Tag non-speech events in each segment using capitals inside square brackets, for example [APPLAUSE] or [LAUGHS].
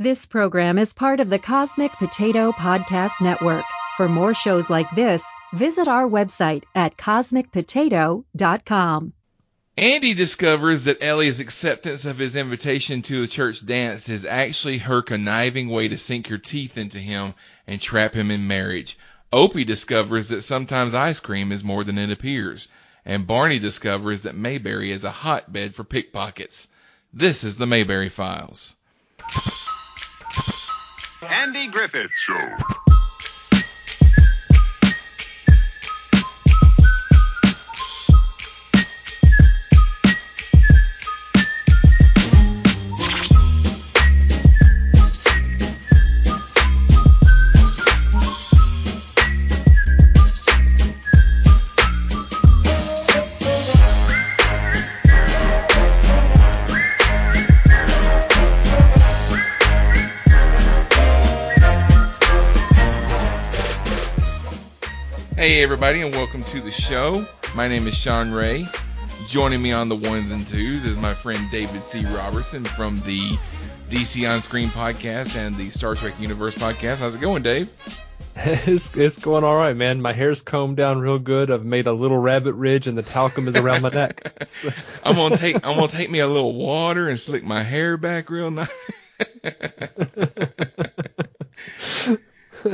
This program is part of the Cosmic Potato Podcast Network. For more shows like this, visit our website at cosmicpotato.com. Andy discovers that Ellie's acceptance of his invitation to the church dance is actually her conniving way to sink her teeth into him and trap him in marriage. Opie discovers that sometimes ice cream is more than it appears. And Barney discovers that Mayberry is a hotbed for pickpockets. This is the Mayberry Files. Andy Griffith Show. Everybody and welcome to the show. My name is Sean Ray. Joining me on the ones and twos is my friend David C. Robertson from the DC On Screen podcast and the Star Trek Universe podcast. How's it going, Dave? [LAUGHS] It's, it's going all right, man. My hair's combed down real good. I've made a little rabbit ridge, and the talcum is around my neck. So- [LAUGHS] I'm gonna take I'm gonna take me a little water and slick my hair back real nice. [LAUGHS]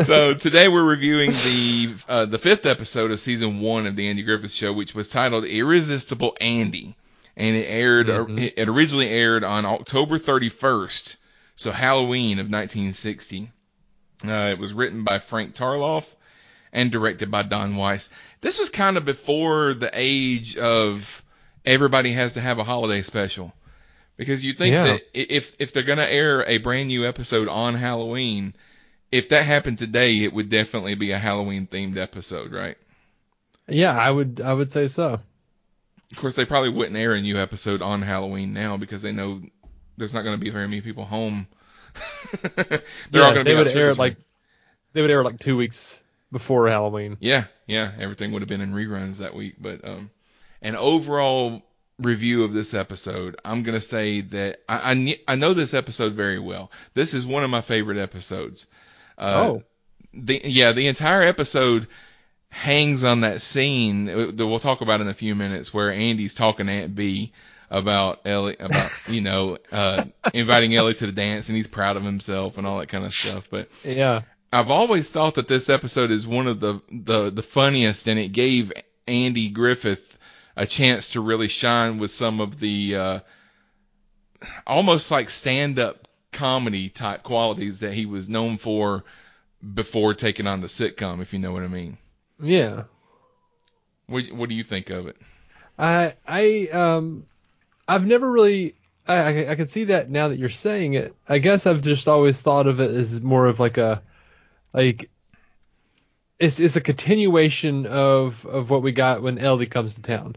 so today we're reviewing the uh, the fifth episode of season one of the Andy Griffith Show, which was titled "Irresistible Andy," and it aired. Mhm. It originally aired on October 31st, so Halloween of 1960. Uh, it was written by Frank Tarloff and directed by Don Weis. This was kind of before the age of everybody has to have a holiday special. Because you think Yeah. that if if they're gonna air a brand new episode on Halloween, if that happened today, it would definitely be a Halloween themed episode, right? yeah, I would I would say so. Of course, they probably wouldn't air a new episode on Halloween now because they know there's not going to be very many people home. [LAUGHS] they're yeah, all going to they be out would air like they would air like two weeks before Halloween. Yeah, yeah, everything would have been in reruns that week. But um, an overall review of this episode, I'm gonna say that I I, I know this episode very well. This is one of my favorite episodes. Uh, oh, the yeah, the entire episode hangs on that scene that we'll talk about in a few minutes where Andy's talking to Aunt Bee about Ellie about [LAUGHS] you know uh inviting Ellie to the dance and he's proud of himself and all that kind of stuff. But yeah, I've always thought that this episode is one of the the the funniest, and it gave Andy Griffith a chance to really shine with some of the uh, almost like stand up comedy type qualities that he was known for before taking on the sitcom, if you know what I mean. yeah. What what do you think of it? I I um I've never really I I, I can see that now that you're saying it. I guess I've just always thought of it as more of like a like it's it's a continuation of of what we got when Ellie comes to town.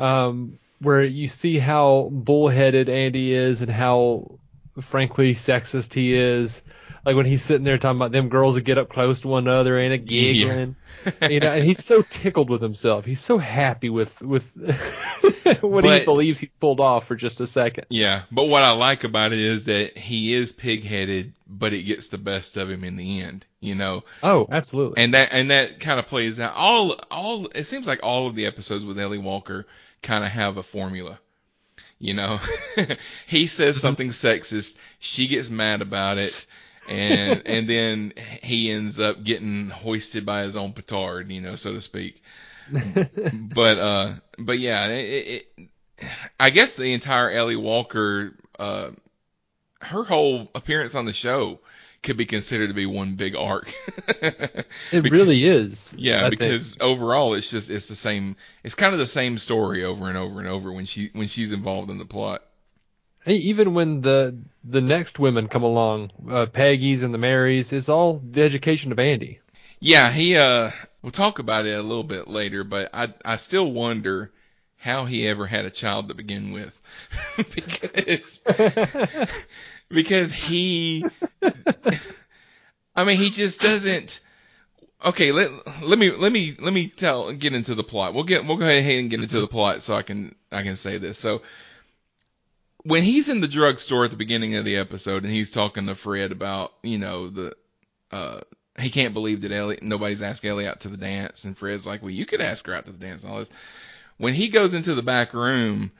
Um where you see how bullheaded Andy is and how frankly sexist he is. Like when he's sitting there talking about them girls that get up close to one another and a giggling [LAUGHS] you know, and he's so tickled with himself. He's so happy with with [LAUGHS] what But- he believes he's pulled off for just a second. Yeah, but what I like about it is that he is pig-headed, but it gets the best of him in the end. You know, Oh, absolutely. and that and that kind of plays out. All all it seems like all of the episodes with Ellie Walker kind of have a formula. You know, [LAUGHS] he says something sexist, she gets mad about it, and [LAUGHS] and then he ends up getting hoisted by his own petard, you know, so to speak. but uh, but yeah, it, it, I guess the entire Ellie Walker, uh, her whole appearance on the show could be considered to be one big arc. [LAUGHS] [LAUGHS] it really is. Yeah, I think. because overall it's just it's the same. It's kind of the same story over and over and over when she when she's involved in the plot. Hey, even when the the next women come along, uh, Peggy's and the Marys, it's all the education of Andy. Yeah, he uh we'll talk about it a little bit later, but I I still wonder how he ever had a child to begin with. [LAUGHS] because because he I mean he just doesn't Okay, let let me let me let me tell get into the plot. We'll get we'll go ahead and get into the plot so I can I can say this. So when he's in the drugstore at the beginning of the episode and he's talking to Fred about, you know, the uh he can't believe that Ellie nobody's asked Ellie out to the dance and Fred's like, Well, you could ask her out to the dance and all this. When he goes into the back room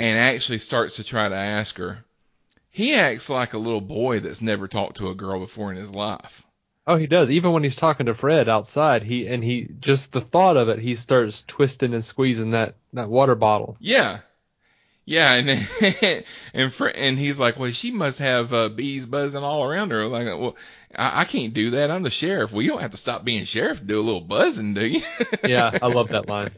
and actually starts to try to ask her, he acts like a little boy that's never talked to a girl before in his life. Oh, he does. Even when he's talking to Fred outside, he and he just the thought of it, he starts twisting and squeezing that that water bottle. Yeah. Yeah, and [LAUGHS] and Fred, and he's like, well, she must have uh, bees buzzing all around her. Like, well, I, I can't do that. I'm the sheriff. Well, you don't have to stop being sheriff to do a little buzzing, do you? Yeah, I love that [LAUGHS] line.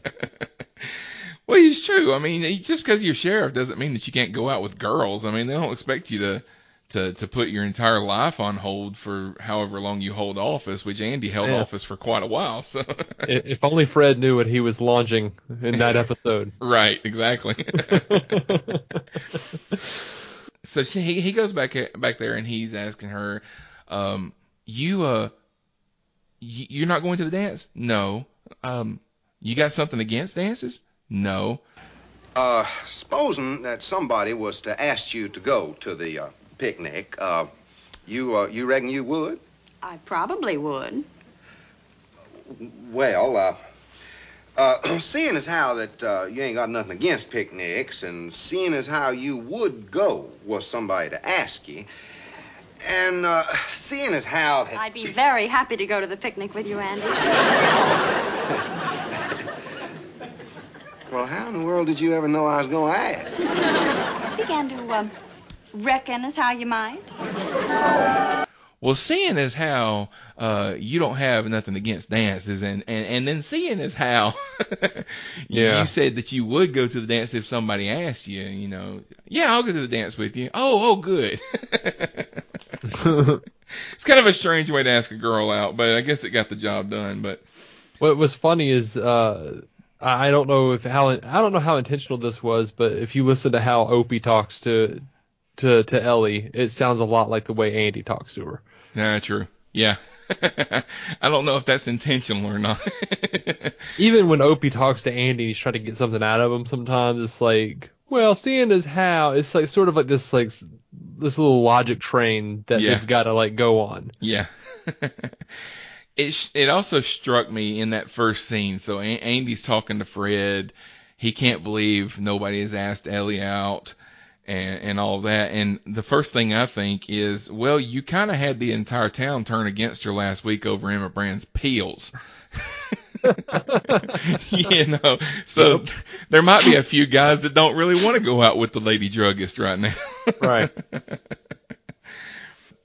Well, it's true. I mean, just because you're sheriff doesn't mean that you can't go out with girls. I mean, they don't expect you to to to put your entire life on hold for however long you hold office, which Andy held Yeah. office for quite a while. So, [LAUGHS] if only Fred knew what he was launching in that episode. [LAUGHS] right, exactly. [LAUGHS] so she, he he goes back back there and he's asking her, um, you uh, you, you're not going to the dance? No. Um, you got something against dances? No. Uh, supposing that somebody was to ask you to go to the uh, picnic, uh, you uh, you reckon you would? I probably would. Well, uh, uh, [CLEARS THROAT] seeing as how that uh, you ain't got nothing against picnics, and seeing as how you would go was somebody to ask you, and uh, seeing as how that I'd be very happy to go to the picnic with you, Andy. [LAUGHS] well, how in the world did you ever know I was going to ask? I [LAUGHS] began to um, reckon as how you might. Well, seeing as how uh, you don't have nothing against dances, and, and, and then seeing as how [LAUGHS] Yeah. you said that you would go to the dance if somebody asked you, you know, yeah, I'll go to the dance with you. Oh, oh, good. [LAUGHS] it's kind of a strange way to ask a girl out, but I guess it got the job done. But What was funny is uh, I don't know if how I don't know how intentional this was, but if you listen to how Opie talks to to to Ellie, it sounds a lot like the way Andy talks to her. nah, true. Yeah. [LAUGHS] I don't know if that's intentional or not. [LAUGHS] Even when Opie talks to Andy, he's trying to get something out of him. Sometimes it's like, well, seeing as how it's like sort of like this like this little logic train that Yeah. they've got to like go on. Yeah. [LAUGHS] it it also struck me in that first scene. So a- Andy's talking to Fred. He can't believe nobody has asked Ellie out and and all that. And the first thing I think is, well, you kind of had the entire town turn against her last week over Emma Brand's peels. [LAUGHS] you know, so there might be a few guys that don't really want to go out with the lady druggist right now. Right. [LAUGHS]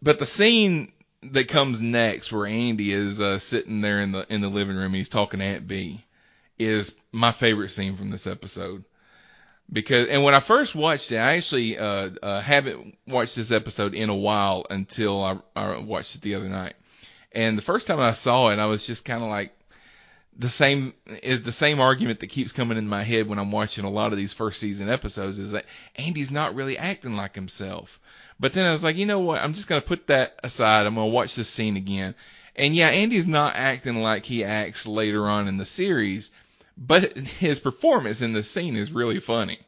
But the scene that comes next, where Andy is uh, sitting there in the in the living room, he's talking to Aunt Bee, is my favorite scene from this episode. Because and when I first watched it, I actually uh, uh, haven't watched this episode in a while until I, I watched it the other night. And the first time I saw it, I was just kind of like, the same is the same argument that keeps coming in my head when I'm watching a lot of these first season episodes is that Andy's not really acting like himself. But then I was like, you know what? I'm just gonna put that aside. I'm gonna watch this scene again. And yeah, Andy's not acting like he acts later on in the series, but his performance in the scene is really funny.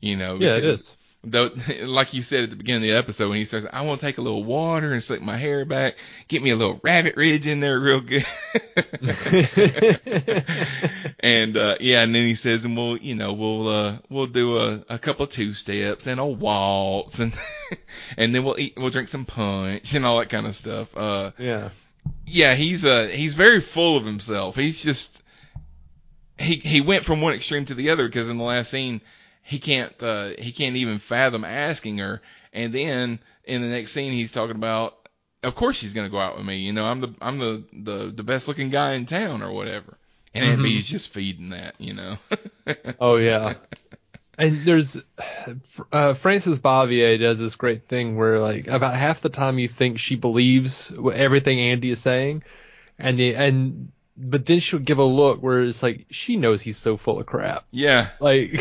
You know, Yeah, it is. Though, [LAUGHS] like you said at the beginning of the episode, when he starts, I want to take a little water and slick my hair back, get me a little rabbit ridge in there real good. [LAUGHS] and uh yeah, and then he says, and we'll, you know, we'll uh we'll do a, a couple of two steps and a waltz, and [LAUGHS] and then we'll eat, we'll drink some punch and all that kind of stuff. Uh, yeah. yeah, he's uh he's very full of himself. He's just he he went from one extreme to the other because in the last scene he can't uh he can't even fathom asking her, and then in the next scene he's talking about. Of course she's gonna go out with me. You know, I'm the I'm the the, the best looking guy in town or whatever. And Aunt Mhm. Bee's just feeding that, you know. [LAUGHS] Oh yeah. And there's uh, Frances Bavier does this great thing where like about half the time you think she believes everything Andy is saying, and the and but then she'll give a look where it's like she knows he's so full of crap. yeah, Like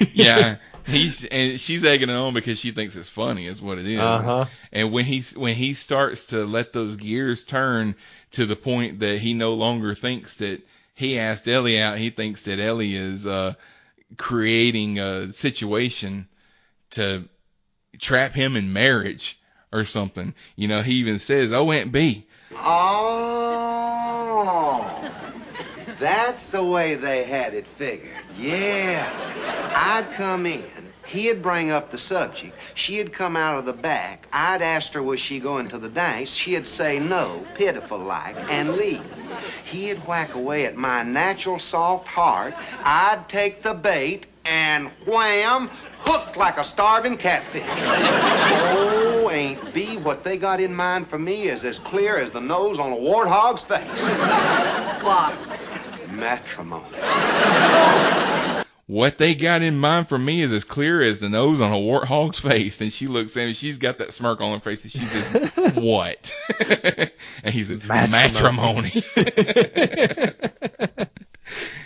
[LAUGHS] yeah. He's and she's egging it on because she thinks it's funny, is what it is. uh huh. And when he when he starts to let those gears turn to the point that he no longer thinks that he asked Ellie out, he thinks that Ellie is uh, creating a situation to trap him in marriage or something. You know, he even says, "Oh, Aunt Bee." Oh, Oh, that's the way they had it figured. Yeah. I'd come in. He'd bring up the subject. She'd come out of the back. I'd ask her was she going to the dance. She'd say no, pitiful like, and leave. He'd whack away at my natural soft heart. I'd take the bait and wham, hooked like a starving catfish. [LAUGHS] Aunt Bee, what they got in mind for me is as clear as the nose on a warthog's face. What? Matrimony. What they got in mind for me is as clear as the nose on a warthog's face. And she looks at him, she's got that smirk on her face, and she says, [LAUGHS] What? [LAUGHS] and he said, Matrimony. [LAUGHS]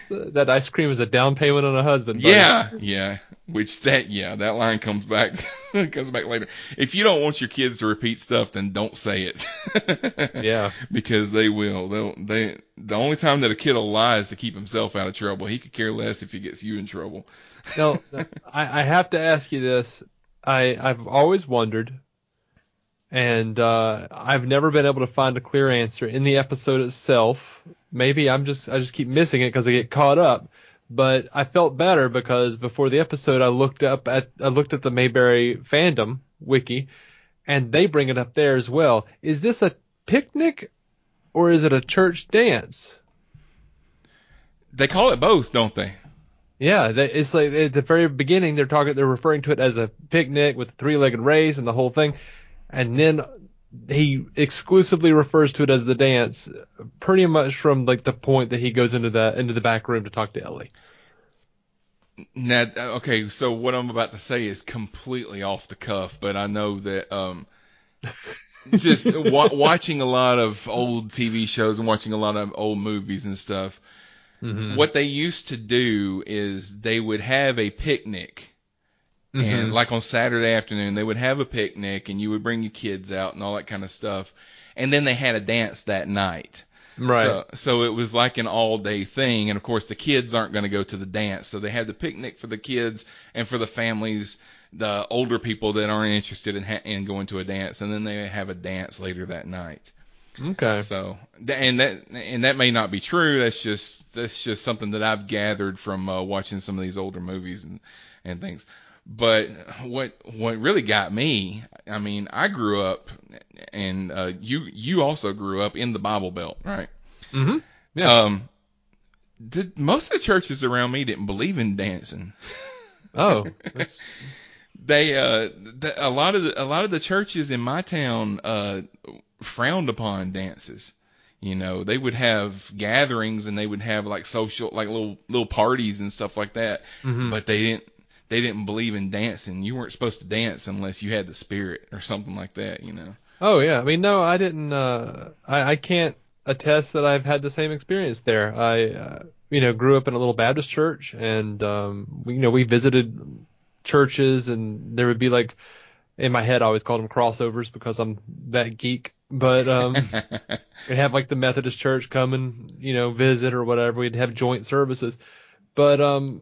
So that ice cream is a down payment on a husband. buddy. yeah, yeah. Which that, yeah, that line comes back, [LAUGHS] comes back later. If you don't want your kids to repeat stuff, then don't say it. [LAUGHS] Yeah. because they will. They'll, they, the only time that a kid will lie is to keep himself out of trouble. He could care less if he gets you in trouble. [LAUGHS] No, I, I have to ask you this. I I've always wondered, and uh, I've never been able to find a clear answer in the episode itself. Maybe I'm just I just keep missing it because I get caught up. But I felt better because before the episode, I looked up at I looked at the Mayberry fandom wiki, and they bring it up there as well. Is this a picnic, or is it a church dance? They call it both, don't they? Yeah, they, it's like at the very beginning they're talking, they're referring to it as a picnic with a three-legged race and the whole thing, and then he exclusively refers to it as the dance, pretty much from like the point that he goes into the into the back room to talk to Ellie. Now, okay, so what I'm about to say is completely off the cuff, but I know that um, [LAUGHS] just wa- watching a lot of old TV shows and watching a lot of old movies and stuff, Mm-hmm. what they used to do is they would have a picnic. Mm-hmm. And like on Saturday afternoon, they would have a picnic and you would bring your kids out and all that kind of stuff. And then they had a dance that night. Right. So, so it was like an all day thing. And of course, the kids aren't going to go to the dance. So they had the picnic for the kids and for the families, the older people that aren't interested in, ha- in going to a dance. And then they have a dance later that night. okay. So, and that, and that may not be true. That's just, that's just something that I've gathered from uh, watching some of these older movies and, and things. But what, what really got me, I mean, I grew up and, uh, you, you also grew up in the Bible Belt, right? Mm-hmm. Yeah. Um, the, most of the churches around me didn't believe in dancing. oh. [LAUGHS] They, uh, the, a lot of the, a lot of the churches in my town, uh, frowned upon dances. You know, they would have gatherings and they would have like social, like little, little parties and stuff like that. Mhm. But they didn't, they didn't believe in dancing. You weren't supposed to dance unless you had the spirit or something like that, you know. Oh yeah, I mean no, I didn't. Uh, I I can't attest that I've had the same experience there. I uh, you know grew up in a little Baptist church, and um, we, you know we visited churches, and there would be like in my head I always called them crossovers because I'm that geek. But um, [LAUGHS] we'd have like the Methodist church come and you know visit or whatever. We'd have joint services, but um,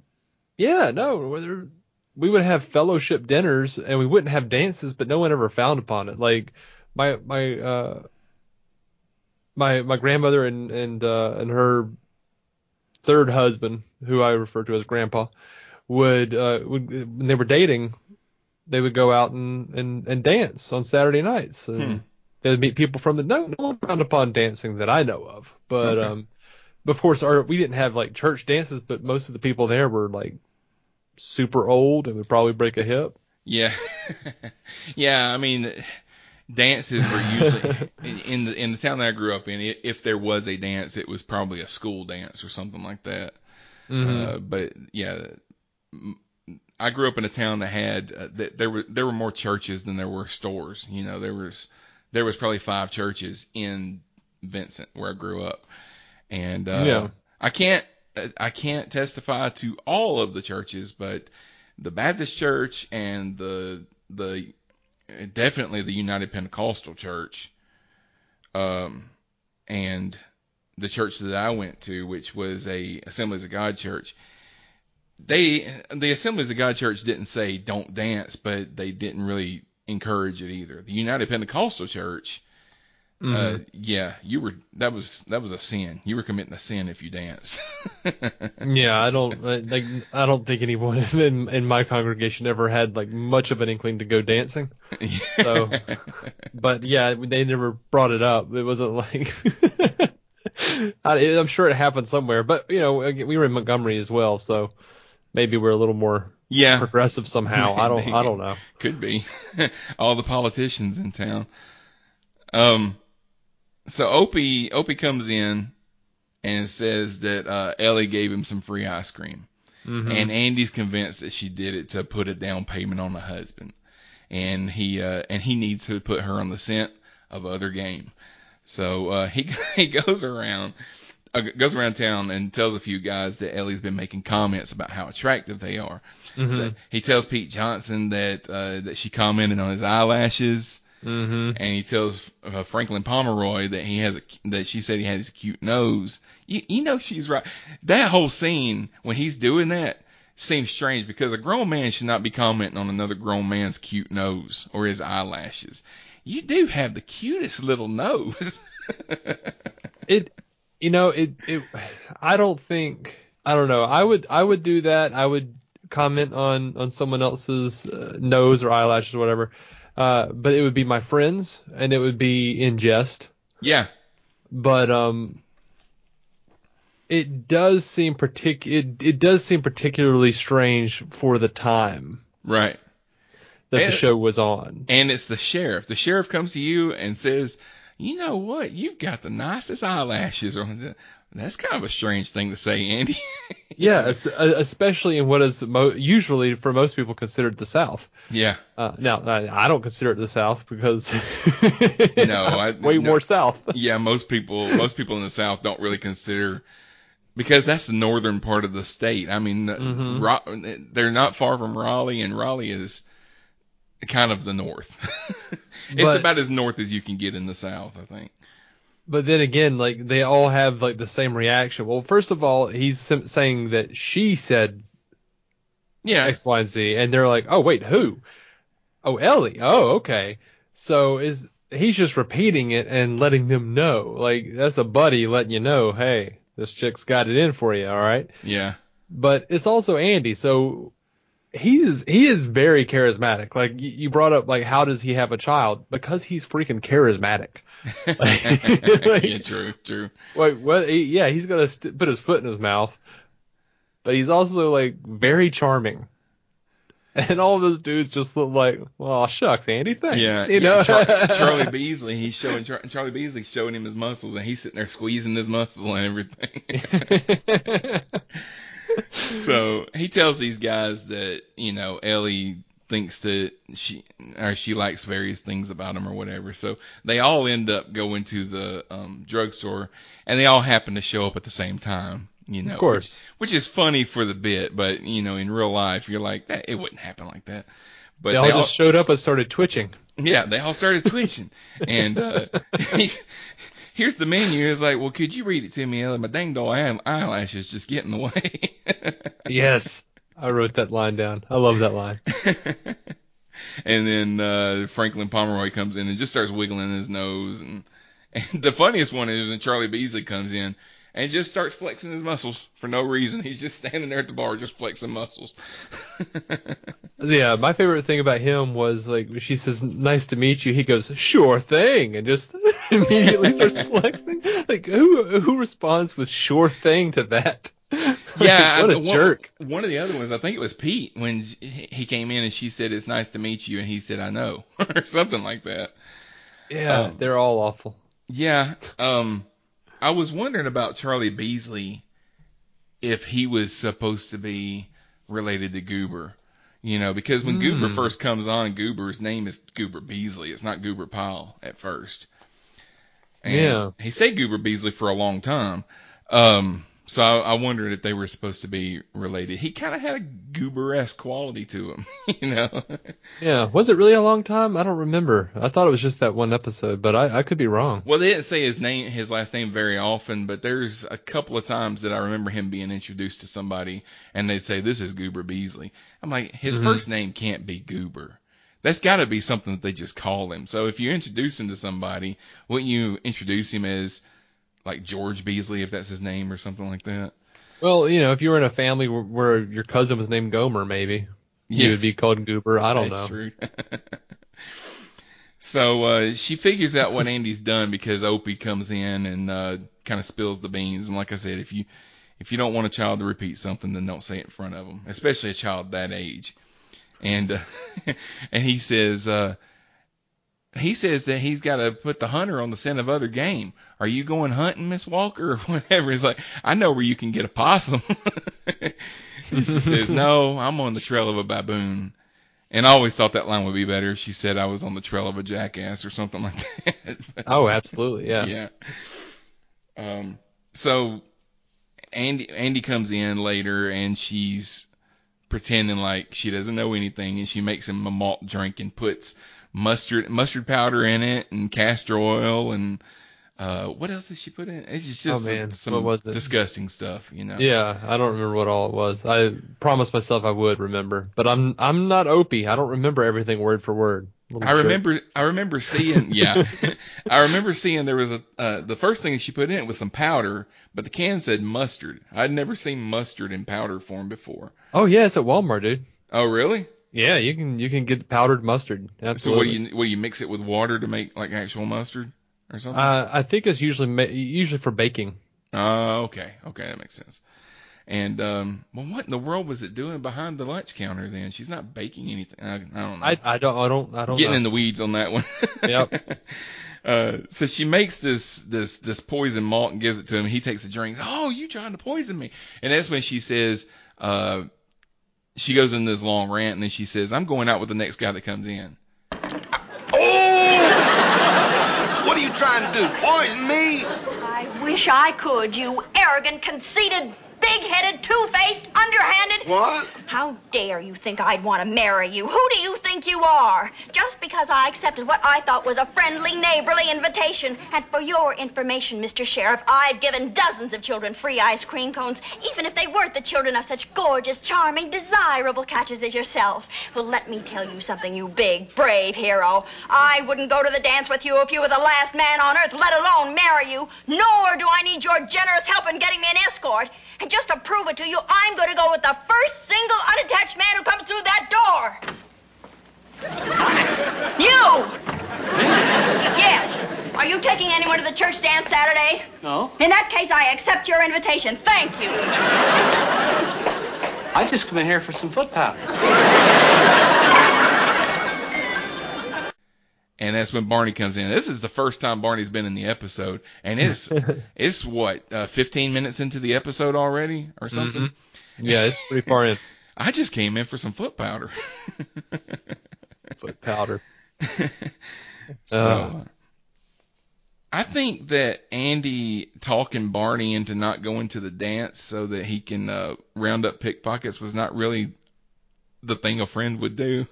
yeah, no, whether we would have fellowship dinners and we wouldn't have dances, but no one ever frowned upon it. Like my my uh my my grandmother and and uh and her third husband, who I refer to as grandpa, would uh would when they were dating, they would go out and and, and dance on Saturday nights. And Hmm. they'd meet people from the no no one frowned upon dancing that I know of. But Okay. um of course our we didn't have like church dances, but most of the people there were like super old and would probably break a hip. Yeah, [LAUGHS] yeah. I mean, dances were usually [LAUGHS] in, in the in the town that I grew up in. If there was a dance, it was probably a school dance or something like that. Mhm. Uh, but yeah, I grew up in a town that had uh, that there were there were more churches than there were stores. You know, there was there was probably five churches in Vincent where I grew up, and uh, Yeah. I can't I can't testify to all of the churches, but the Baptist Church and the the definitely the United Pentecostal Church, um, and the church that I went to, which was a Assemblies of God church, they the Assemblies of God Church didn't say don't dance, but they didn't really encourage it either. The United Pentecostal Church, uh, yeah, you were that was that was a sin. You were committing a sin if you danced. [LAUGHS] Yeah, I don't like. I don't think anyone [LAUGHS] in in my congregation ever had like much of an inkling to go dancing. [LAUGHS] So, but yeah, they never brought it up. It wasn't like. I, I'm sure it happened somewhere, but you know, we were in Montgomery as well, so maybe we're a little more yeah, progressive somehow. I don't. I don't know. Could be. All the politicians in town. Um, so Opie Opie comes in and says that uh, Ellie gave him some free ice cream, Mhm. and Andy's convinced that she did it to put a down payment on the husband, and he uh, and he needs to put her on the scent of other game. So uh, he [LAUGHS] he goes around uh, goes around town and tells a few guys that Ellie's been making comments about how attractive they are. Mhm. So he tells Pete Johnson that uh, that she commented on his eyelashes, Mhm. and he tells uh, Franklin Pomeroy that he has a that she said he had his cute nose. You, you know she's right. That whole scene when he's doing that seems strange because a grown man should not be commenting on another grown man's cute nose or his eyelashes. You do have the cutest little nose. [LAUGHS] it you know it it i don't think i don't know i would i would do that i would comment on on someone else's uh, nose or eyelashes or whatever uh but it would be my friends and it would be in jest yeah, but um it does seem partic it, it does seem particularly strange for the time right. that And- the show was on And it's the sheriff. The sheriff comes to you and says, "You know what? You've got the nicest eyelashes." That's kind of a strange thing to say, Andy. [LAUGHS] yeah especially in what is mo- usually for most people considered the south yeah. Uh, now I, I don't consider it the South because [LAUGHS] No, I- [LAUGHS] way no. more South. Yeah, most people most people in the South don't really consider because that's the northern part of the state. I mean, Mhm. Ro- they're not far from Raleigh, and Raleigh is kind of the north. it's But- about as north as you can get in the South, I think. But then again, like they all have like the same reaction. Well, first of all, he's saying that she said Yeah, X, Y, and Z, and they're like, oh wait, who? Oh, Ellie. Oh, okay. So is he's just repeating it and letting them know, like that's a buddy letting you know, hey, this chick's got it in for you, all right. yeah, but it's also Andy. So he's he is very charismatic. Like you brought up, like how does he have a child? Because he's freaking charismatic. [LAUGHS] Like- yeah, true, true. Like what? He, yeah, he's gonna st- put his foot in his mouth, but he's also like very charming. And all those dudes just look like, well, shucks, Andy, thanks. Yeah, you know. Char- [LAUGHS] Charlie Beasley, he's showing Char- Charlie Beasley showing him his muscles, and he's sitting there squeezing his muscle and everything. [LAUGHS] so he tells these guys that you know Ellie thinks that she or she likes various things about him or whatever. So they all end up going to the um, drugstore, and they all happen to show up at the same time. You know, Of course. which, which is funny for the bit, but you know, in real life, you're like that. It wouldn't happen like that. But they all just showed up and started twitching. [LAUGHS] yeah, they all started twitching. and uh, [LAUGHS] here's the menu. It's like, well, could you read it to me? My dang doll eye- eyelashes just get in the way. [LAUGHS] Yes, I wrote that line down. I love that line. [LAUGHS] and then uh, Franklin Pomeroy comes in and just starts wiggling his nose. And, and the funniest one is when Charlie Beasley comes in and just starts flexing his muscles for no reason. He's just standing there at the bar just flexing muscles. [LAUGHS] Yeah, my favorite thing about him was like she says, "Nice to meet you." He goes, "Sure thing," and just [LAUGHS] immediately starts flexing. Like who who responds with "sure thing" to that? Yeah, what a one- jerk. One of the other ones, I think it was Pete, when he came in and she said, "It's nice to meet you," and he said, "I know," [LAUGHS] or something like that. Yeah, Um, they're all awful. Yeah. Um, I was wondering about Charlie Beasley, if he was supposed to be related to Goober. You know, because when Goober Hmm. first comes on, Goober's name is Goober Beasley. It's not Goober Pyle at first. And Yeah. He said Goober Beasley for a long time. Um, So I, I wondered if they were supposed to be related. He kind of had a goober-esque quality to him, [LAUGHS] you know. Yeah. Was it really a long time? I don't remember. I thought it was just that one episode, but I, I could be wrong. Well, they didn't say his name, his last name very often, but there's a couple of times that I remember him being introduced to somebody, and they'd say, "This is Goober Beasley." I'm like, his Mhm. first name can't be Goober. That's got to be something that they just call him. So if you introduce him to somebody, wouldn't you introduce him as like George Beasley, if that's his name, or something like that? Well, you know, if you were in a family where, where your cousin was named Gomer, maybe Yeah. you would be called Goober. I don't That's know. true. [LAUGHS] so uh, she figures out what Andy's done because Opie comes in and uh, kind of spills the beans. And like I said, if you if you don't want a child to repeat something, then don't say it in front of them, especially a child that age. And uh, [LAUGHS] and he says uh, he says that he's got to put the hunter on the scent of other game. Are you going hunting, Miss Walker, or [LAUGHS] whatever? He's like, I know where you can get a possum. [LAUGHS] and she says, No, I'm on the trail of a baboon. And I always thought that line would be better. if She said I was on the trail of a jackass or something like that. [LAUGHS] Oh, absolutely. Yeah. yeah. Um. So Andy Andy comes in later and she's pretending like she doesn't know anything and she makes him a malt drink and puts mustard mustard powder in it and castor oil and uh what else did she put in? it? It's just, Oh, man. some What was it? disgusting stuff, you know. Yeah, I don't remember what all it was. I promised myself I would remember, but I'm I'm not Opie. I don't remember everything word for word. Little I trick. remember I remember seeing [LAUGHS] yeah I remember seeing there was a uh, the first thing she put in was some powder but the can said mustard I'd never seen mustard in powder form before Oh yeah, it's at Walmart, dude. oh really Yeah, you can you can get powdered mustard. Absolutely. so what do you what do you mix it with water to make like actual mustard or something Uh, I think it's usually ma- usually for baking. oh okay okay that makes sense and um well what in the world was it doing behind the lunch counter then she's not baking anything I, I don't know I I don't I don't I don't getting know. in the weeds on that one. [LAUGHS] Yep. Uh, so she makes this this this poison malt and gives it to him. He takes a drink. Oh, you trying to poison me? And that's when she says, uh, she goes in this long rant, and then she says, "I'm going out with the next guy that comes in." Oh! What are you trying to do? Poison me? I wish I could, you arrogant, conceited, big-headed, two-faced, underhanded. What? How dare you think I'd want to marry you? Who do you think you are? Just because I accepted what I thought was a friendly, neighborly invitation. And for your information, Mr. Sheriff, I've given dozens of children free ice cream cones, even if they weren't the children of such gorgeous, charming, desirable catches as yourself. Well, let me tell you something, you big, brave hero. I wouldn't go to the dance with you if you were the last man on earth, let alone marry you. Nor do I need your generous help in getting me an escort. And just to prove it to you, I'm going to go with the first single unattached man who comes through that door. You! Yes. Are you taking anyone to the church dance Saturday? No, In that case, I accept your invitation. Thank you. I just come in here for some foot powder. And that's when Barney comes in. This is the first time Barney's been in the episode, and it's [LAUGHS] it's what uh, 15 minutes into the episode already or something. Mhm. Yeah, it's pretty far in. [LAUGHS] I just came in for some foot powder. [LAUGHS] Foot powder. so Uh. I think that Andy talking Barney into not going to the dance so that he can uh, round up pickpockets was not really the thing a friend would do.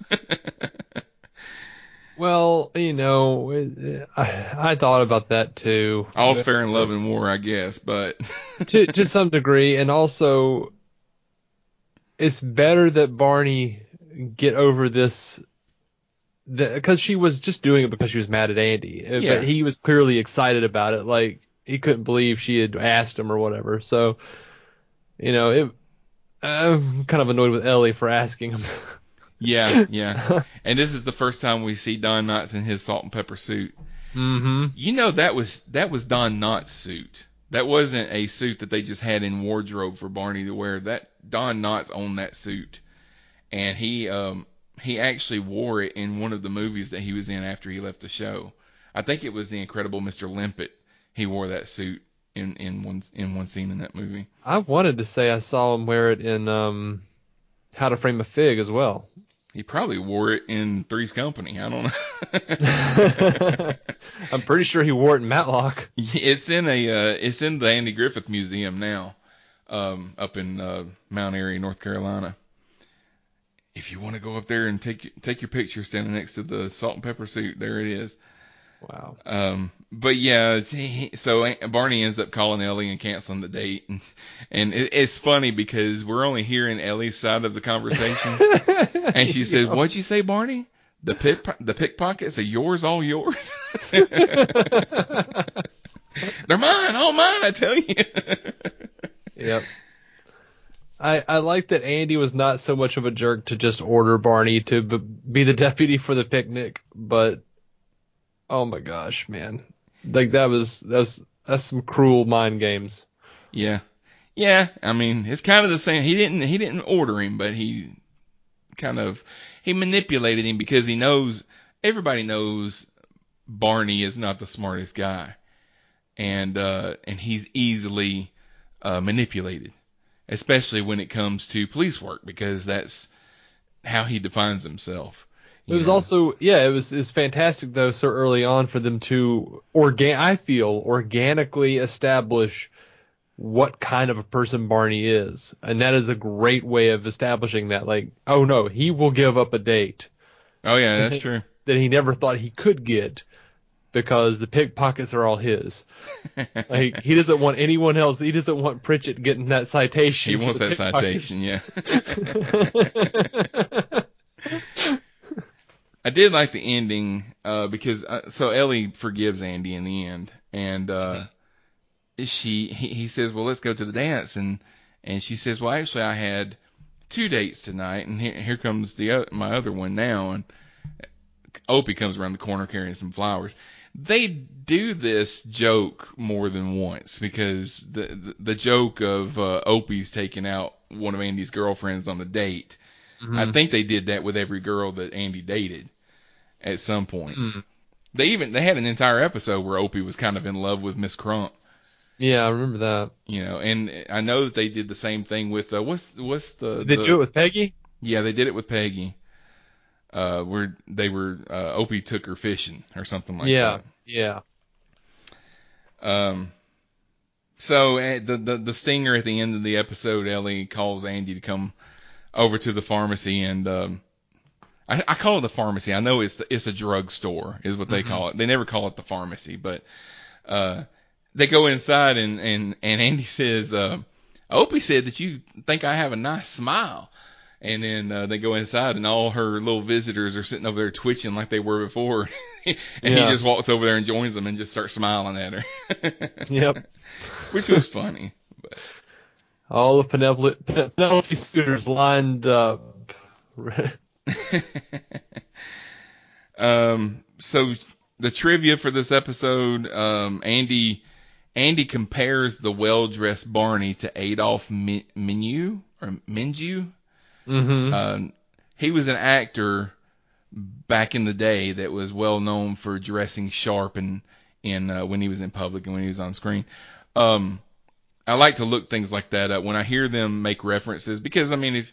Well, you know, it- I, I thought about that too. All's fair in love and war, I guess, but [LAUGHS] to to some degree, and also it's better that Barney get over this because she was just doing it because she was mad at Andy, Uh, Yeah. but he was clearly excited about it. Like he couldn't believe she had asked him or whatever. So, you know, it. I'm kind of annoyed with Ellie for asking him. [LAUGHS] yeah, [LAUGHS] yeah. And this is the first time we see Don Knotts in his salt and pepper suit. mm-hmm. You know that was that was Don Knotts' suit. That wasn't a suit that they just had in wardrobe for Barney to wear. That Don Knotts owned that suit, and he um he actually wore it in one of the movies that he was in after he left the show. I think it was The Incredible Mr. Limpet. He wore that suit in in one in one scene in that movie. I wanted to say I saw him wear it in um, How to Frame a Figg as well. He probably wore it in Three's Company. I don't know. [LAUGHS] I'm pretty sure he wore it in Matlock. It's in a uh, it's in the Andy Griffith Museum now. um, up in uh, Mount Airy, North Carolina. If you want to go up there and take take your picture standing next to the salt and pepper suit, there it is. Wow. Um, but yeah, he, so Barney ends up calling Ellie and canceling the date, and, and it, it's funny because we're only hearing Ellie's side of the conversation, [LAUGHS] and she says, "What'd you say, Barney? The pick the pickpockets are yours, all yours. [LAUGHS] They're mine, all mine. I tell you." Yep. I, I like that Andy was not so much of a jerk to just order Barney to b- be the deputy for the picnic, but oh my gosh, man, like that was that's that's some cruel mind games. Yeah, yeah. I mean, it's kind of the same. He didn't he didn't order him, but he kind of he manipulated him because he knows everybody knows Barney is not the smartest guy, and uh, and he's easily uh, manipulated, especially when it comes to police work because that's how he defines himself. It was know. also yeah, it was it was fantastic though so early on for them to organ I feel organically establish what kind of a person Barney is. And that is a great way of establishing that like oh no, he will give up a date Oh yeah, [LAUGHS] that's true. that he never thought he could get because the pickpockets are all his. [LAUGHS] Like he doesn't want anyone else. He doesn't want Pritchett getting that citation. He wants that citation, yeah. [LAUGHS] I did like the ending uh, because uh, so Ellie forgives Andy in the end, and uh, she he, he says, "Well, let's go to the dance," and and she says, "Well, actually, I had two dates tonight, and here, here comes the o- my other one now." And Opie comes around the corner carrying some flowers. They do this joke more than once because the the, the joke of uh, Opie's taking out one of Andy's girlfriends on a date. I think they did that with every girl that Andy dated at some point. Mhm. They even they had an entire episode where Opie was kind of in love with Miss Crump, yeah, I remember that. you know, and I know that they did the same thing with uh, what's what's the, Did they the do it with Peggy? yeah they did it with Peggy, uh where they were uh, Opie took her fishing or something like yeah, that. yeah. Um, so uh, the, the the stinger at the end of the episode, Ellie calls Andy to come over to the pharmacy, and um, I, I call it the pharmacy. I know it's the, it's a drug store, is what they call it. They never call it the pharmacy, but uh, they go inside, and and and Andy [LAUGHS] says, uh, Opie said that you think I have a nice smile. And then uh, they go inside, and all her little visitors are sitting over there twitching like they were before. [LAUGHS] and he just walks over there and joins them and just starts smiling at her. [LAUGHS] Yep. Which was funny. But, All of Penelope, Penelope scooters lined up. [LAUGHS] um, so the trivia for this episode, um, Andy Andy compares the well-dressed Barney to Adolf Menu or Menjou. mm-hmm. Um, he was an actor back in the day that was well known for dressing sharp and in uh, when he was in public and when he was on screen. Um, I like to look things like that up when I hear them make references because I mean if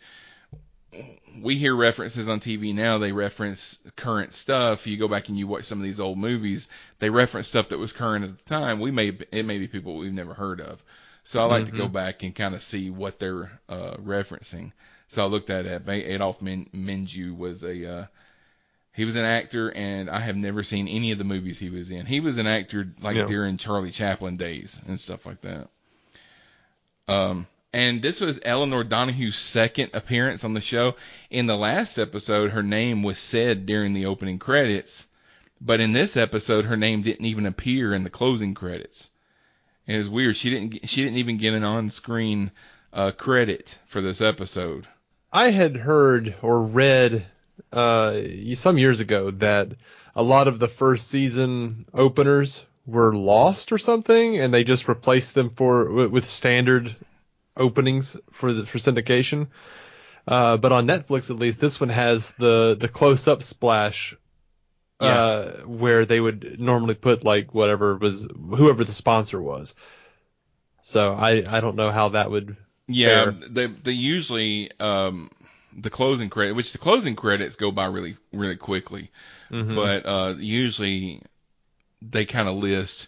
we hear references on TV now, they reference current stuff. You go back and you watch some of these old movies, they reference stuff that was current at the time. We may it may be people we've never heard of. So I like to go back and kind of see what they're uh, referencing. So I looked at it. Adolf Min- Menjou was a uh, he was an actor, and I have never seen any of the movies he was in. He was an actor like Yeah. during Charlie Chaplin days and stuff like that. Um, and this was Elinor Donahue's second appearance on the show. In the last episode, her name was said during the opening credits, but in this episode, her name didn't even appear in the closing credits. It was weird. She didn't. She didn't even get an on-screen uh, credit for this episode. I had heard or read uh, some years ago that a lot of the first season openers were lost or something, and they just replaced them for with, with standard openings for the for syndication. Uh, but on Netflix, at least, this one has the the close up splash. Uh, where they would normally put like whatever was whoever the sponsor was. So I I don't know how that would Yeah, Fair. they they usually um the closing credit, which the closing credits go by really really quickly, Mhm. but uh usually they kind of list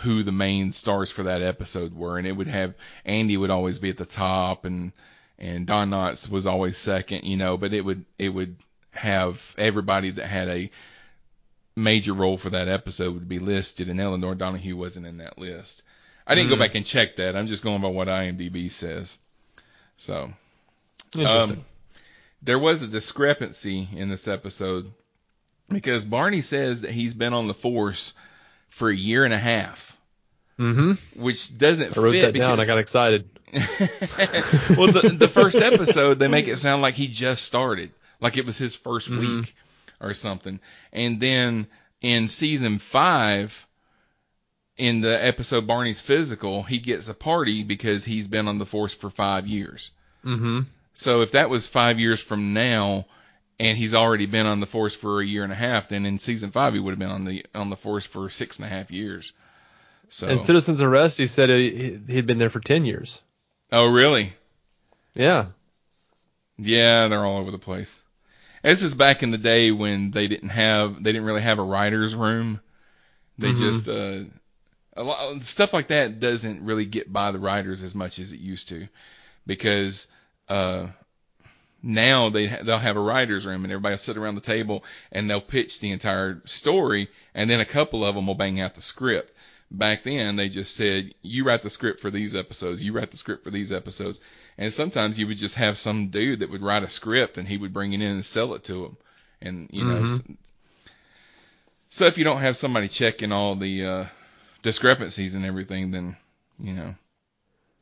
who the main stars for that episode were, and it would have Andy would always be at the top, and and Don Knotts was always second, you know, but it would it would have everybody that had a major role for that episode would be listed, and Elinor Donahue wasn't in that list. I didn't Mm. go back and check that. I'm just going by what IMDb says. So Interesting. um, there was a discrepancy in this episode because Barney says that he's been on the force for a year and a half, mm-hmm. which doesn't I wrote fit that down. I got excited. [LAUGHS] well, the, the first episode they make it sound like he just started, like it was his 1st Mhm. week or something. And then in season five, in the episode Barney's Physical, he gets a party because he's been on the force for five years. Mm-hmm. So if that was five years from now, and he's already been on the force for a year and a half, then in season five he would have been on the on the force for six and a half years. So And Citizens Arrest, he said he, he'd been there for ten years. oh really? Yeah. Yeah, they're all over the place. This is back in the day when they didn't have they didn't really have a writers room. They Mhm. just uh a lot stuff like that doesn't really get by the writers as much as it used to because uh now they they'll have a writers room and everybody will sit around the table and they'll pitch the entire story and then a couple of them will bang out the script. Back then they just said you write the script for these episodes, you write the script for these episodes, and sometimes you would just have some dude that would write a script and he would bring it in and sell it to them, and you know. Mhm. s- So if you don't have somebody checking all the uh, discrepancies and everything, then you know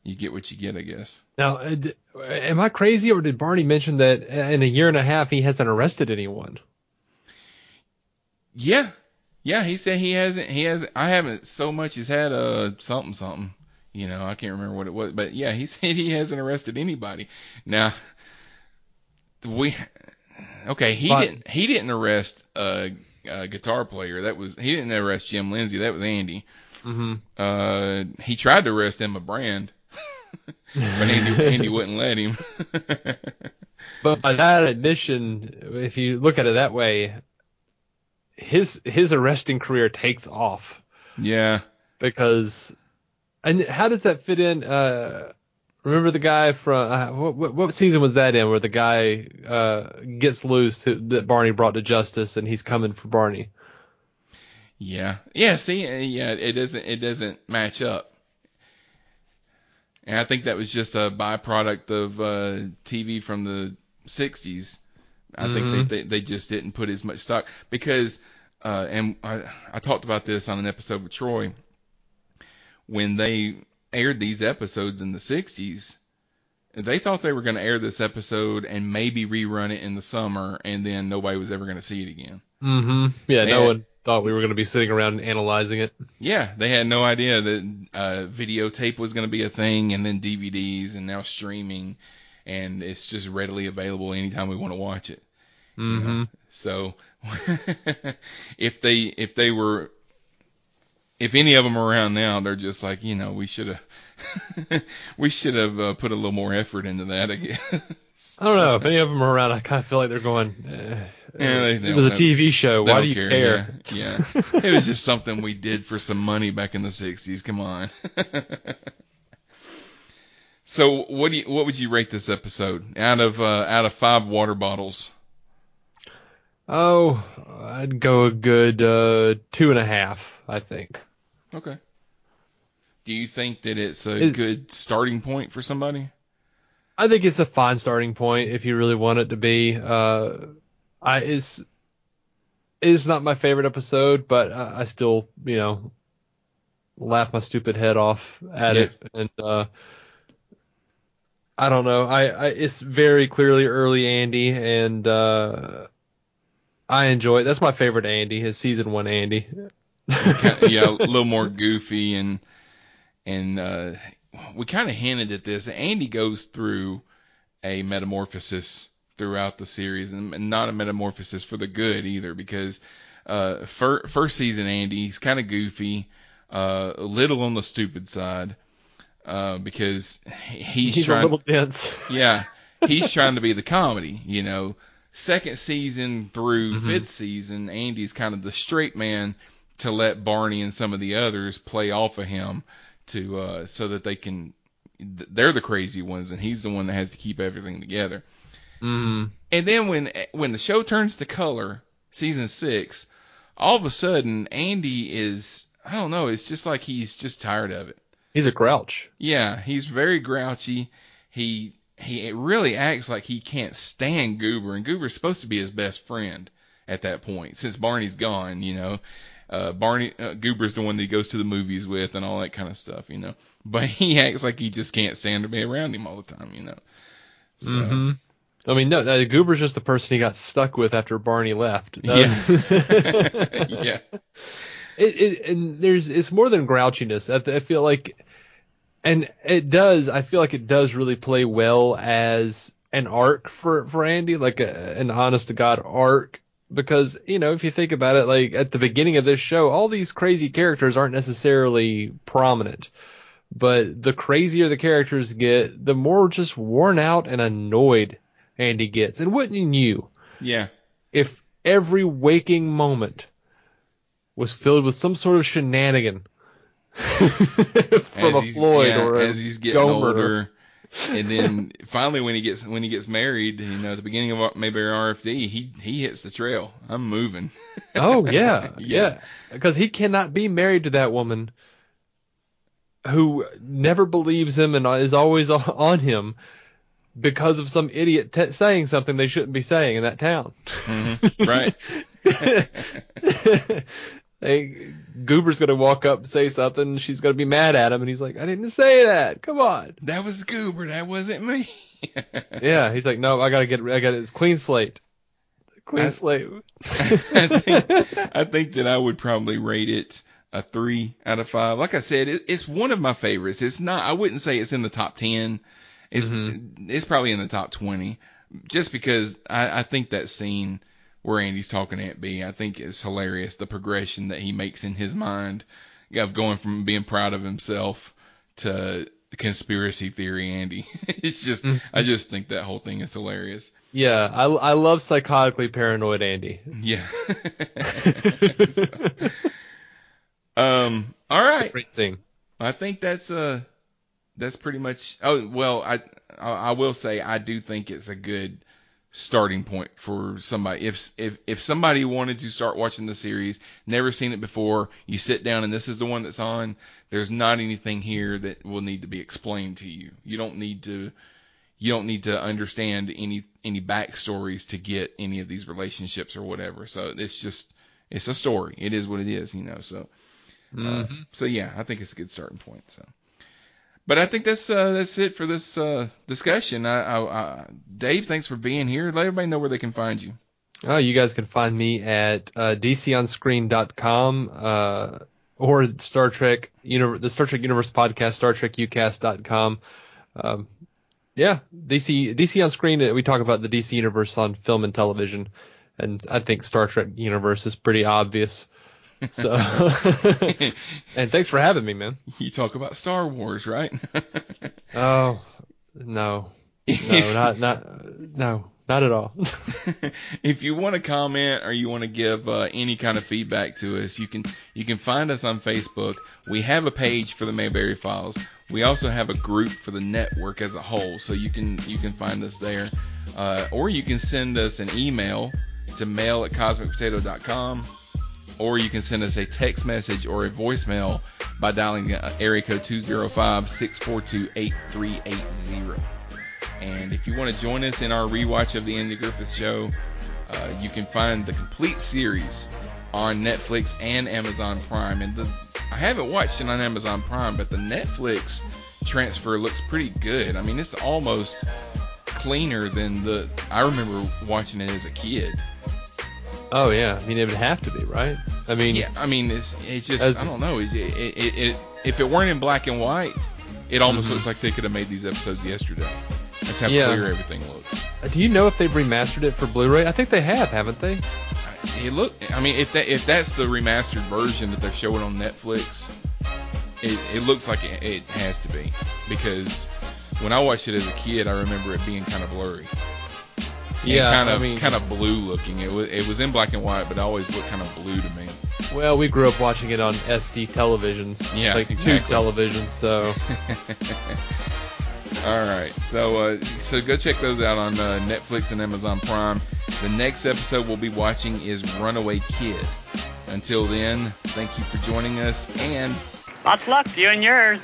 you get what you get, I guess. Now, uh, am I crazy, or did Barney mention that in a year and a half he hasn't arrested anyone? Yeah, yeah. He said he hasn't. He hasn't. I haven't so much as had a something something. You know, I can't remember what it was, but yeah, he [LAUGHS] said he hasn't arrested anybody. Now, we okay. He But- didn't. He didn't arrest a, a guitar player. That was he didn't arrest Jim Lindsay. That was Andy. Mm-hmm. Uh, he tried to arrest Emma Brand, [LAUGHS] but Andy Andy wouldn't let him. [LAUGHS] But by that admission, if you look at it that way, his his arresting career takes off yeah. because, and how does that fit in? Uh, remember the guy from uh, what, what season was that in where the guy uh gets loose who, that Barney brought to justice and he's coming for Barney? Yeah, yeah. See, uh, yeah, it doesn't it doesn't match up, and I think that was just a byproduct of uh, TV from the '60s. I think Mhm. they, they they just didn't put as much stock because, uh, and I I talked about this on an episode with Troy when they aired these episodes in the '60s. They thought they were going to air this episode and maybe rerun it in the summer, and then nobody was ever going to see it again. Mm-hmm. Yeah, no one thought we were going to be sitting around analyzing it. Yeah, they had no idea that uh, videotape was going to be a thing, and then DVDs, and now streaming, and it's just readily available anytime we want to watch it. you know. Mm-hmm. So [LAUGHS] if they if they were if any of them are around now, they're just like you know we should have [LAUGHS] we should have uh, put a little more effort into that. I guess. I don't know if any of them are around. I kind of feel like they're going. Eh, Yeah, they- they it was a TV show. Why do you care? Yeah, yeah. it was just something we did for some money back in the '60s. Come on. [LAUGHS] so, what do you, what would you rate this episode out of uh, out of five water bottles? Oh, I'd go a good uh, two and a half. I think. Okay. Do you think that it's a good starting point for somebody? I think it's a fine starting point if you really want it to be. Uh, I is is not my favorite episode, but I, I still you know laugh my stupid head off at Yeah. it, and uh, I don't know. I, I it's very clearly early Andy, and uh, I enjoy it. That's my favorite Andy, his season one Andy. Yeah, a [LAUGHS] little more goofy and and uh, we kind of hinted at this. Andy goes through a metamorphosis throughout the series, and, and not a metamorphosis for the good either, because uh, fir- first season Andy he's kind of goofy, uh, a little on the stupid side, uh, because he's, He's trying. a little dense. Yeah, he's [LAUGHS] trying to be the comedy, you know. Second season through Mhm. fifth season, Andy's kind of the straight man to let Barney and some of the others play off of him to uh, so that they can they're the crazy ones and he's the one that has to keep everything together. Mm. And then when when the show turns to color, season six, all of a sudden Andy is I don't know, it's just like he's just tired of it. He's a grouch. Yeah, he's very grouchy. He he really acts like he can't stand Goober, and Goober's supposed to be his best friend at that point since Barney's gone. You know, uh, Barney uh, Goober's the one that he goes to the movies with and all that kind of stuff. You know, [LAUGHS] but he acts like he just can't stand to be around him all the time. You know. So, hmm I mean, no, Goober's just the person he got stuck with after Barney left. Uh, yeah. [LAUGHS] [LAUGHS] It, it and there's it's more than grouchiness. I, I feel like, and it does. I feel like it does really play well as an arc for for Andy, like a, an honest to god arc. Because you know, if you think about it, like at the beginning of this show, all these crazy characters aren't necessarily prominent. But the crazier the characters get, the more just worn out and annoyed Andy gets. And wouldn't you? Yeah. if every waking moment was filled with some sort of shenanigan [LAUGHS] from a Floyd yeah, or a as he's getting Gomer. older. and then [LAUGHS] finally, when he gets when he gets married, you know, at the beginning of maybe RFD, he he hits the trail. I'm moving. [LAUGHS] Oh yeah, Yeah. yeah, because he cannot be married to that woman who never believes him and is always on- him because of some idiot t- saying something they shouldn't be saying in that town. Mhm, right. Hey, Goober's gonna walk up and say something. She's gonna be mad at him, and he's like, "I didn't say that. Come on." That was Goober. That wasn't me. [LAUGHS] Yeah, he's like, "No, I gotta get, I got to clean slate, clean I- slate." [LAUGHS] I think I think that I would probably rate it a three out of five. Like I said, it, it's one of my favorites. It's not. I wouldn't say it's in the top ten. It's mm-hmm. it's probably in the top twenty, just because I, I think that scene where Andy's talking Aunt Bee, I think it's hilarious. The progression that he makes in his mind of going from being proud of himself to conspiracy theory Andy. [LAUGHS] it's just I just think that whole thing is hilarious. yeah, I, I love psychotically paranoid Andy. Yeah. So, [LAUGHS] um. All right. Great scene. I think that's uh that's pretty much. Oh well, I I will say I do think it's a good starting point for somebody. If if if somebody wanted to start watching the series, never seen it before, you sit down and this is the one that's on. There's not anything here that will need to be explained to you. You don't need to you don't need to understand any any backstories to get any of these relationships or whatever. So it's just it's a story. It is what it is, you know. So uh, so yeah, I think it's a good starting point. So, but I think that's uh, that's it for this uh, discussion. I, I, I, Dave, thanks for being here. Let everybody know where they can find you. Oh, you guys can find me at uh, dconscreen.com uh, or Star Trek Universe, the Star Trek Universe podcast, Star StarTrekUcast.com. Um, yeah, DC DC on screen. We talk about the DC universe on film and television, and I think Star Trek universe is pretty obvious. So, [LAUGHS] [LAUGHS] and thanks for having me, man. You talk about Star Wars, right? [LAUGHS] Oh no, no, not not no, not at all. if you want to comment or you want to give uh, any kind of feedback to us, you can you can find us on Facebook. We have a page for the Mayberry Files. We also have a group for the network as a whole, so you can you can find us there, uh, or you can send us an email to mail at cosmicpotato.com, or you can send us a text message or a voicemail by dialing uh, area code 205-642-8380. And if you want to join us in our rewatch of the Andy Griffith Show, uh, you can find the complete series on Netflix and Amazon Prime. And the, I haven't watched it on Amazon Prime, but the Netflix transfer looks pretty good. I mean, it's almost cleaner than the I remember watching it as a kid. Oh yeah, I mean it would have to be right. I mean, Yeah, I mean, it's it just As- I don't know. It, it, it, it if it weren't in black and white, it almost Mhm. looks like they could have made these episodes yesterday. That's how Yeah. clear everything looks. do you know if they've remastered it for Blu-ray? I think they have, haven't they? It look. I mean, if that if that's the remastered version that they're showing on Netflix, it, it looks like it, it has to be because when I watched it as a kid, I remember it being kind of blurry. Yeah, kind I of mean- kind of blue looking. It was it was in black and white, but it always looked kind of blue to me. Well, we grew up watching it on SD televisions. Yeah, like exactly. tube televisions. So [LAUGHS] All right, so uh, so go check those out on uh, Netflix and Amazon Prime. The next episode we'll be watching is Runaway Kid. Until then, thank you for joining us, and Lots of luck to you and yours.